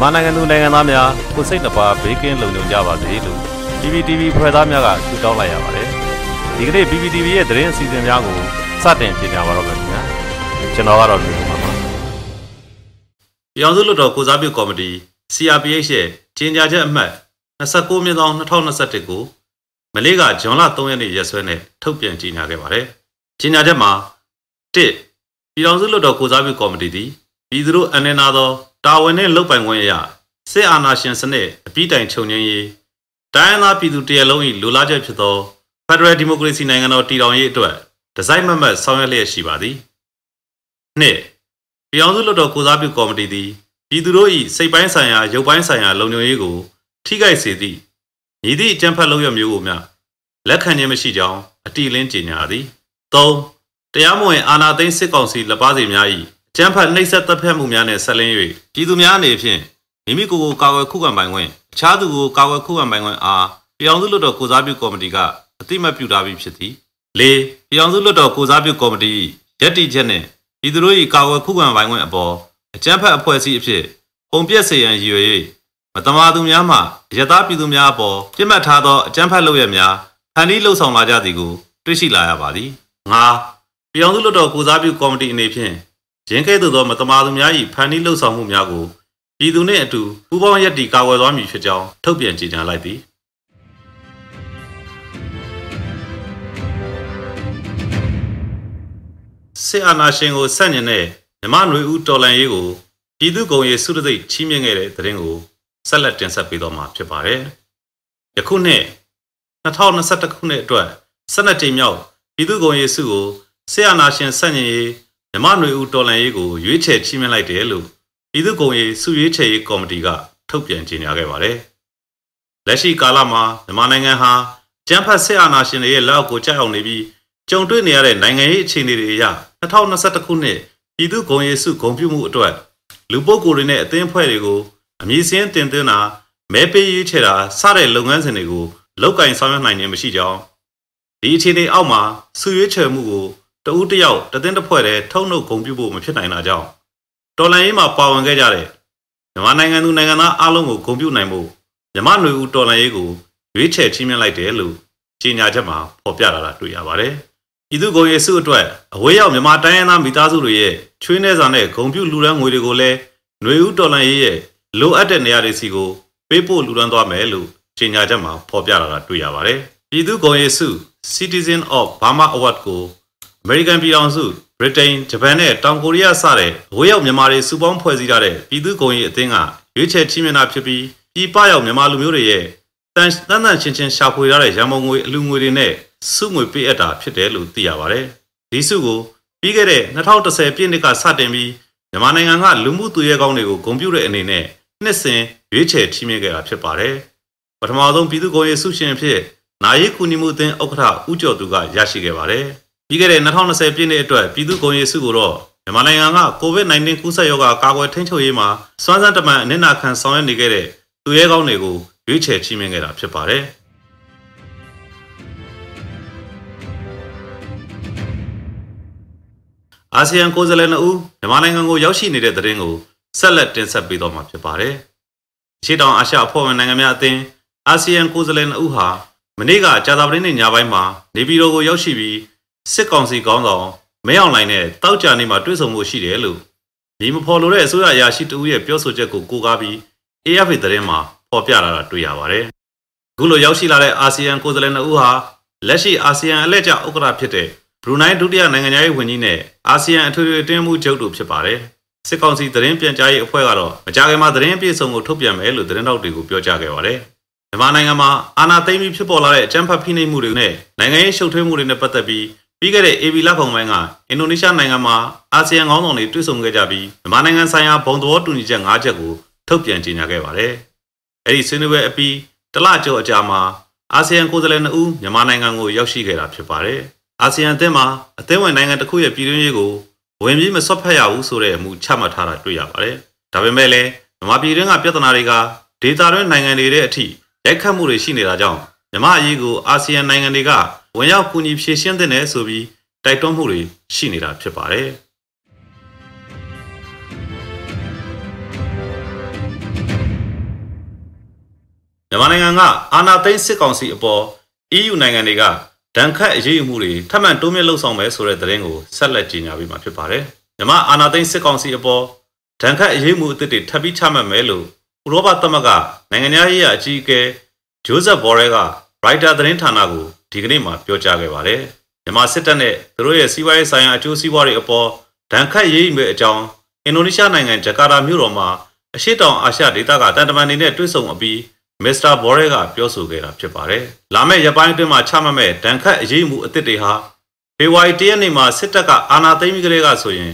မြန်မာနိုင်ငံသူနိုင်ငံသားများကိုစိတ်နှပါဘေးကင်းလုံခြုံကြပါစေလို့ PPTV ဖွဲ့သားများကဆုတောင်းလိုက်ရပါတယ်ဒီကနေ့ PPTV ရဲ့သတင်းအစီအစဉ်များကိုစတင်ကြေညာပါတော့မယ်ခင်ဗျာကျွန်တော်ကတော့လူပါပါရောင်စုလွတ်တော်ကိုစားပြုကော်မတီ CRPH ရဲ့ကြေညာချက်အမှတ်29မြင်းဆောင်2021ကိုမလေးကဂျွန်လ3ရက်နေ့ရက်စွဲနဲ့ထုတ်ပြန်ကြေညာခဲ့ပါတယ်ကြေညာချက်မှာ1ပြည်တော်စုလွတ်တော်ကိုစားပြုကော်မတီသည်ပြည်သူတို့အနေနာသော တာဝန်နှင့်လုပ်ပိုင်ခွင့်အရစစ်အာဏာရှင်စနစ်အပြီးတိုင်ချုပ်ငြိမ်းရေးတိုင်းရင်းသားပြည်သူတရလုံး၏လူလားချက်ဖြစ်သော Federal Democracy နိုင်ငံတော်တည်ထောင်ရေးအတွက်ဒီဇိုင်းမမတ်ဆောင်ရွက်လျက်ရှိပါသည်။နှစ်ပြည်အောင်စုလွှတ်တော်ကိုစားပြုကော်မတီသည်ပြည်သူတို့၏စိတ်ပိုင်းဆိုင်ရာရုပ်ပိုင်းဆိုင်ရာလုံခြုံရေးကို ထိခိုက်စေသည့်ညီသည့်အကြမ်းဖက်လုပ်ရမျိုးကိုများလက်ခံခြင်းမရှိကြောင်းအတိအလင်းကြေညာသည်။၃တရားမဝင်အာဏာသိမ်းစစ်ကောင်စီလက်ပါစီများ၏ ကျန်းဖတ်နှိပ်စက်တပ်ဖြတ်မှုများနဲ့ဆက်လင်း၍ပြည်သူများအနေဖြင့်မိမိကိုယ်ကိုကာကွယ်ခုခံပိုင်ခွင့်အခြားသူကိုကာကွယ်ခုခံပိုင်ခွင့်အားပြည်အောင်စုလွှတ်တော်ကိုစားပြုကော်မတီကအတိမတ်ပြုထားပြီးဖြစ်သည်၄ပြည်အောင်စုလွှတ်တော်ကိုစားပြုကော်မတီရက်တီချက်နှင့်ပြည်သူတို့၏ကာကွယ်ခုခံပိုင်ခွင့်အပေါ်အကြမ်းဖက်အဖွဲ့အစည်းအဖြစ်ပုံပြက်စေရန်ရည်ရွယ်၍မတမာသူများမှရသပြည်သူများအပေါ်ပြစ်မှတ်ထားသောအကြမ်းဖက်လုပ်ရများဖန်တီးလှုပ်ဆောင်လာကြသည်ကိုတွေ့ရှိလာရပါသည်၅ပြည်အောင်စုလွှတ်တော်ကိုစားပြုကော်မတီအနေဖြင့် ရင်းကဲ့သို့သောမတမာသူများ၏ဖန်တီးလှုပ်ဆောင်မှုများကိုပြည်သူနှင့်အတူပူးပေါင်းရက်တီကာကွယ်သွားမည်ဖြစ်ကြောင်းထုတ်ပြန်ကြေညာလိုက်သည်စစ်အာဏာရှင်ကိုဆန့်ကျင်တဲ့မြမနွေဦးတော်လန်ရေးကိုပြည်သူ့ဂုံရေးစုရသိချီးမြှင့်ခဲ့တဲ့သတင်းကိုဆက်လက်တင်ဆက်ပေးတော့မှာဖြစ်ပါတယ်။ယခုနှစ်2021ခုနှစ်အတွက်12ကြိမ်မြောက်ပြည်သူ့ဂုံရေးစုကိုစစ်အာဏာရှင်ဆန့်ကျင်ရေး မြမနွေဦးတော်လန်ရေးကိုရွေးချယ်ချီးမြှင့်လိုက်တယ်လို့ပြည်သူ့ဂုံရေးစုရွေးချယ်ရေးကော်မတီကထုတ်ပြန်ကြေညာခဲ့ပါတယ်။လက်ရှိကာလမှာမြန်မာနိုင်ငံဟာကျန်းဖတ်စစ်အာဏာရှင်တွေရဲ့လက်အောက်ကိုကြောက်အောင်နေပြီးကြုံတွေ့နေရတဲ့နိုင်ငံရေးအခြေအနေတွေအရ2021ခုနှစ်ပြည်သူ့ဂုံရေးစုဂုံပြုမှုအတွက်လူပုဂ္ဂိုလ်တွေနဲ့အသင်းအဖွဲ့တွေကိုအမည်စင်းတင်သွင်းတာမဲပေးရေးချေတာစတဲ့လုပ်ငန်းစဉ်တွေကိုလောက်ကင်ဆောင်ရွက်နိုင်ခြင်းမရှိကြောင်းဒီအခြေအနေအောက်မှာစုရွေးချယ်မှုကို တဦးတယောက်တသင်းတစ်ဖွဲ့တည်းထုံနှုတ်ဂုံပြုဖို့မဖြစ်နိုင်တာကြောင့်တော်လန်ရေးမှာပါဝင်ခဲ့ကြတဲ့မြန်မာနိုင်ငံသူနိုင်ငံသားအလုံးကိုဂုံပြုနိုင်ဖို့မြန်မာຫນွေဦးတော်လန်ရေးကိုရွေးချယ်ချင်းမြင့်လိုက်တယ်လို့ကြေညာချက်မှာဖော်ပြလာတာတွေ့ရပါတယ်။ဤသူဂုံရေးစုအတွက်အဝေးရောက်မြန်မာတိုင်းရင်းသားမိသားစုတွေရဲ့ချွေးနှဲစာနဲ့ဂုံပြုလူရန်ငွေတွေကိုလည်းຫນွေဦးတော်လန်ရေးရဲ့လိုအပ်တဲ့နေရာတွေစီကိုပေးပို့လူရန်သွားမယ်လို့ကြေညာချက်မှာဖော်ပြလာတာတွေ့ရပါတယ်။ပြည်သူ့ဂုံရေးစု Citizen of Burma Award ကို American ပြည်ထောင်စုဗြိတိန်ဂျပန်နဲ့တောင်ကိုရီးယားစတဲ့အဝေးရောက်မြန်မာတွေစုပေါင်းဖွဲ့စည်းထားတဲ့ပြည်သူ့ဂုံရေးအသင်းကရွေးချယ်ချီးမြှင့်တာဖြစ်ပြီးပြည်ပရောက်မြန်မာလူမျိုးတွေရဲ့တန်တန်တန်ချင်းချင်းရှာဖွေရတဲ့ရန်ပုံငွေအလူငွေတွေနဲ့စုငွေပေးအပ်တာဖြစ်တယ်လို့သိရပါတယ်။ဒီစုကိုပြီးခဲ့တဲ့2010ပြည့်နှစ်ကစတင်ပြီးမြန်မာနိုင်ငံကလူမှုသူရဲကောင်းတွေကိုဂုဏ်ပြုတဲ့အနေနဲ့နှစ်စဉ်ရွေးချယ်ချီးမြှင့်ခဲ့တာဖြစ်ပါတယ်။ပထမဆုံးပြည်သူ့ဂုဏ်ရေးဆုရှင်ဖြစ်နာယီကူညီမှုအသင်းဥက္ကဋ္ဌဦးကျော်သူကရရှိခဲ့ပါတယ်။ ပြီးခဲ့တဲ့2020ပြည့်နှစ်အတွက်ပြည်သူ့ဂုဏ်ရေးစုကိုတော့မြန်မာနိုင်ငံက COVID-19 ကူးစက်ရောဂါကာကွယ်ထိန်းချုပ်ရေးမှာစွမ်းစမ်းတမန်အနစ်နာခံဆောင်ရွက်နေခဲ့တဲ့သူရဲကောင်းတွေကိုရွေးချယ်ချီးမြှင့်ခဲ့တာဖြစ်ပါတယ်။အာဆီယံကိုယ်စားလှယ်2ဦးမြန်မာနိုင်ငံကိုရောက်ရှိနေတဲ့သတင်းကိုဆက်လက်တင်ဆက်ပေးတော့မှာဖြစ်ပါတယ်။ရှေ့တောင်အာရှအဖွဲ့ဝင်နိုင်ငံများအသင်းအာဆီယံကိုယ်စားလှယ်2ဦးဟာမနေ့ကကြာသပတေးနေ့ညပိုင်းမှာနေပြည်တော်ကိုရောက်ရှိပြီး စစ်ကောင်စီကောင်းဆောင်မဲအောင်လိုင်းနဲ့တောက်ကြနေမှာတွေ့ဆုံမှုရှိတယ်လို့ဒီမဖော်လို့တဲ့အစိုးရအရာရှိတဦးရဲ့ပြောဆိုချက်ကိုကိုးကားပြီး AFP သတင်းမှာဖော်ပြလာတာတွေ့ရပါတယ်။အခုလိုရောက်ရှိလာတဲ့အာဆီယံကိုယ်စားလှယ်နှစ်ဦးဟာလက်ရှိအာဆီယံအလှည့်ကျဥက္ကဋ္ဌဖြစ်တဲ့ဘရူနိုင်းဒုတိယနိုင်ငံသားရေးဝန်ကြီးနဲ့အာဆီယံအထွေထွေအတွင်းမှုချုပ်တို့ဖြစ်ပါတယ်။စစ်ကောင်စီသတင်းပြန်ကြားရေးအဖွဲ့ကတော့မကြာခင်မှာသတင်းပြေဆုံးကိုထုတ်ပြန်မယ်လို့သတင်းတောက်တွေကိုပြောကြားခဲ့ပါတယ်။မြန်မာနိုင်ငံမှာအာဏာသိမ်းပြီးဖြစ်ပေါ်လာတဲ့အကြမ်းဖက်ဖိနှိပ်မှုတွေနဲ့နိုင်ငံရေးရှုပ်ထွေးမှုတွေနဲ့ပတ်သက်ပြီး ပြီးခဲ့တဲ့ AB လပုံပိုင်းကအင်ဒိုနီးရှားနိုင်ငံမှာအာဆီယံခေါင်းဆောင်တွေတွေ့ဆုံခဲ့ကြပြီးမြန်မာနိုင်ငံဆိုင်ရာဘုံသဘောတူညီချက်၅ချက်ကိုထုတ်ပြန်ကြေညာခဲ့ပါတယ်။အဲဒီဆွေးနွေးပွဲအပြီးတလကျော်အကြာမှာအာဆီယံကိုယ်စားလှယ်2ဦးမြန်မာနိုင်ငံကိုရောက်ရှိခဲ့တာဖြစ်ပါတယ်။အာဆီယံအသင်းမှာအသင်းဝင်နိုင်ငံတစ်ခုရဲ့ပြည်တွင်းရေးကိုဝင်ပြီးမဆွတ်ဖက်ရဘူးဆိုတဲ့အမှုချမှတ်ထားတာတွေ့ရပါတယ်။ဒါပေမဲ့လည်းမြန်မာပြည်တွင်းကပြဿနာတွေကဒေသတွင်းနိုင်ငံတွေရဲ့အထိရိုက်ခတ်မှုတွေရှိနေတာကြောင့်မြန်မာအရေးကိုအာဆီယံနိုင်ငံတွေက ဝင်ရောက်ကူညီဖြည့်ရှင်းတဲ့နယ်ဆိုပြီးတိုက်တွန်းမှုတွေရှိနေတာဖြစ်ပါတယ်။ရန်ကုန်ကလာတဲ့သတင်းတွေကိုဖတ်ရှုနိုင်ပါပြီ။မြန်မာနိုင်ငံကအာဏာသိမ်းစစ်ကောင်စီအပေါ် EU နိုင်ငံတွေကဒဏ်ခတ်အရေးယူမှုတွေထပ်မံတိုးမြင့်လှုံ့ဆော်မယ်ဆိုတဲ့သတင်းကိုဆက်လက်ကြေညာပေးမှာဖြစ်ပါတယ်။မြန်မာအာဏာသိမ်းစစ်ကောင်စီအပေါ်ဒဏ်ခတ်အရေးမှုအသစ်တွေထပ်ပြီးချမှတ်မယ်လို့ဥရောပသမဂ္ဂနိုင်ငံရေးအကြီးအကဲဂျိုးဇက်ဘော်ရဲကရိုက်တာသတင်းဌာနကိုဒီကနေ့မှပြောကြားခဲ့ပါတယ်။မြန်မာစစ်တပ်နဲ့သူတို့ရဲ့စီးပွားရေးဆိုင်ရာအကျိုးစီးပွားတွေအပေါ်ဒဏ်ခတ်ရေးယူမယ့်အကြောင်းအင်ဒိုနီးရှားနိုင်ငံဂျကာတာမြို့တော်မှာအရှိတောင်အာရှဒေသကတန်တမန်တွေနဲ့တွေ့ဆုံအပြီးမစ္စတာဘော်ရဲကပြောဆိုခဲ့တာဖြစ်ပါတယ်။လာမယ့်ရက်ပိုင်းအတွင်းမှာချမှတ်မဲ့ဒဏ်ခတ်အရေးမှုအသစ်တွေဟာဖေဖော်ဝါရီ၁ရက်နေ့မှာစစ်တပ်ကအာဏာသိမ်းပြီးကလေးကဆိုရင်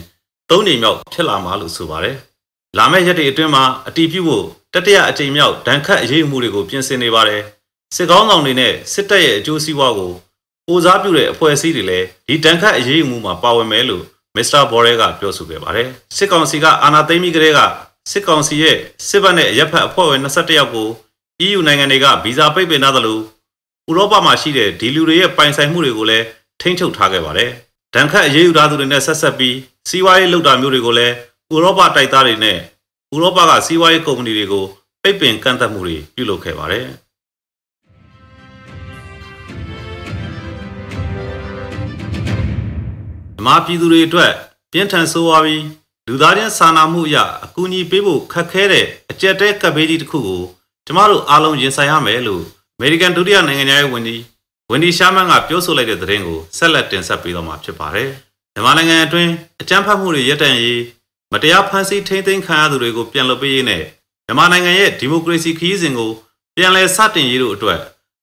၃နေမြောက်ဖြစ်လာမှာလို့ဆိုပါတယ်။လာမယ့်ရက်တွေအတွင်းမှာအတီးပြုဖို့တတိယအကြိမ်မြောက်ဒဏ်ခတ်အရေးမှုတွေကိုပြင်ဆင်နေပါတယ်။ စစ်ကောင်းဆောင်တွေနဲ့စစ်တပ်ရဲ့အကျိုးစီးပွားကိုပိုစားပြုတဲ့အဖွဲ့အစည်းတွေလည်းဒီတန်ခတ်အရေးအမှုမှာပါဝင်မယ်လို့မစ္စတာဘော်ရဲကပြောဆိုခဲ့ပါတယ်စစ်ကောင်စီကအာဏာသိမ်းပြီးကတည်းကစစ်ကောင်စီရဲ့စစ်ဘက်နဲ့ရပ်ဖက်အဖွဲ့ဝင်21ယောက်ကို EU နိုင်ငံတွေကဗီဇာပိတ်ပင်ထားသလိုဥရောပမှာရှိတဲ့ဒီလူတွေရဲ့ပိုင်ဆိုင်မှုတွေကိုလည်းထိန်းချုပ်ထားခဲ့ပါတယ်ဒဏ်ခတ်အရေးယူထားသူတွေနဲ့ဆက်ဆက်ပြီးစီးပွားရေးလုပ်တာမျိုးတွေကိုလည်းဥရောပတိုက်သားတွေနဲ့ဥရောပကစီးပွားရေးကုမ္ပဏီတွေကိုပိတ်ပင်ကန့်သတ်မှုတွေပြုလုပ်ခဲ့ပါတယ် မ္မပြည်သူတွေအတွက်ပြင်းထန်ဆိုးဝါးပြီးလူသားချင်းစာနာမှုအရအကူအညီပေးဖို့ခက်ခဲတဲ့အကြက်တဲကပ်ဘေးကြီးတစ်ခုကိုကျမတို့အားလုံးရင်ဆိုင်ရမယ်လို့အမေရိကန်ဒုတိယနိုင်ငံရဲ့ဝန်ကြီးဝန်ဒီရှာမန်ကပြောဆိုလိုက်တဲ့သတင်းကိုဆက်လက်တင်ဆက်ပေးတော့မှာဖြစ်ပါတယ်။မြန်မာနိုင်ငံအတွင်းအကြမ်းဖက်မှုတွေရပ်တန့်ရေးမတရားဖမ်းဆီးထိန်းသိမ်းခံရသူတွေကိုပြန်လွှတ်ပေးရေးနဲ့မြန်မာနိုင်ငံရဲ့ဒီမိုကရေစီခရီးစဉ်ကိုပြန်လည်စတင်ရေးတို့အတွက်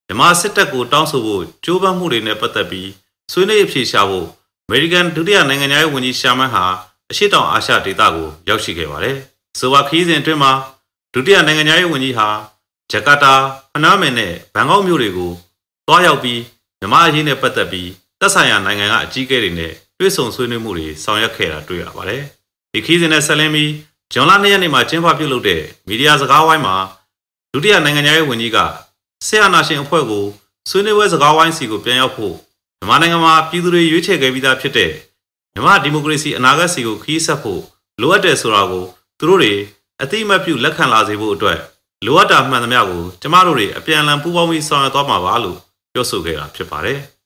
မြန်မာစစ်တပ်ကိုတောင်းဆိုဖို့ကြိုးပမ်းမှုတွေနဲ့ပတ်သက်ပြီးဆွေးနွေးအဖြေရှာဖို့အ မေရိကန်ဒုတိယနိုင်ငံရေးဝန်ကြီးရှာမန်ဟာအရှိတောင်အာရှဒေသကိုရောက်ရှိခဲ့ပါတယ်။ဆိုပါခရီးစဉ်အတွင်းမှာဒုတိယနိုင်ငံရေးဝန်ကြီးဟာဂျကာတာဖနာမင်နဲ့ဘန်ကောက်မြို့တွေကိုတွားရောက်ပြီးမြန်မာအရေးနဲ့ပတ်သက်ပြီးသက်ဆိုင်ရာနိုင်ငံကအကြီးအကဲတွေနဲ့တွေ့ဆုံဆွေးနွေးမှုတွေဆောင်ရွက်ခဲ့တာတွေ့ရပါတယ်။ဒီခီးစဉ်နဲ့ဆက်လင်းပြီးဂျွန်လ၂ရက်နေ့မှာကျင်းပပြုလုပ်တဲ့မီဒီယာစကားဝိုင်းမှာဒုတိယနိုင်ငံရေးဝန်ကြီးကဆရာနာရှင်အဖွဲ့ကိုဆွေးနွေးပွဲစကားဝိုင်းစီကိုပြန်ရောက်ဖို့ မြန်မာနိုင်ငံမှာပြည်သူတွေရွေးချယ်ခဲ့ပြီးသားဖြစ်တဲ့မြန်မာဒီမိုကရေစီအနာဂတ်စီကိုခီးဆက်ဖို့လိုအပ်တယ်ဆိုတာကိုသူတို့တွေအတိမတ်ပြုလက်ခံလာစေဖို့အတွက်လိုအပ်တာမှန်သမျှကိုကျမတို့တွေအပြန်အလှန်ပူးပေါင်းပြီးဆောင်ရွက်သွားမှာပါလို့ပြောဆိုခဲ့တာဖြစ်ပါတယ်။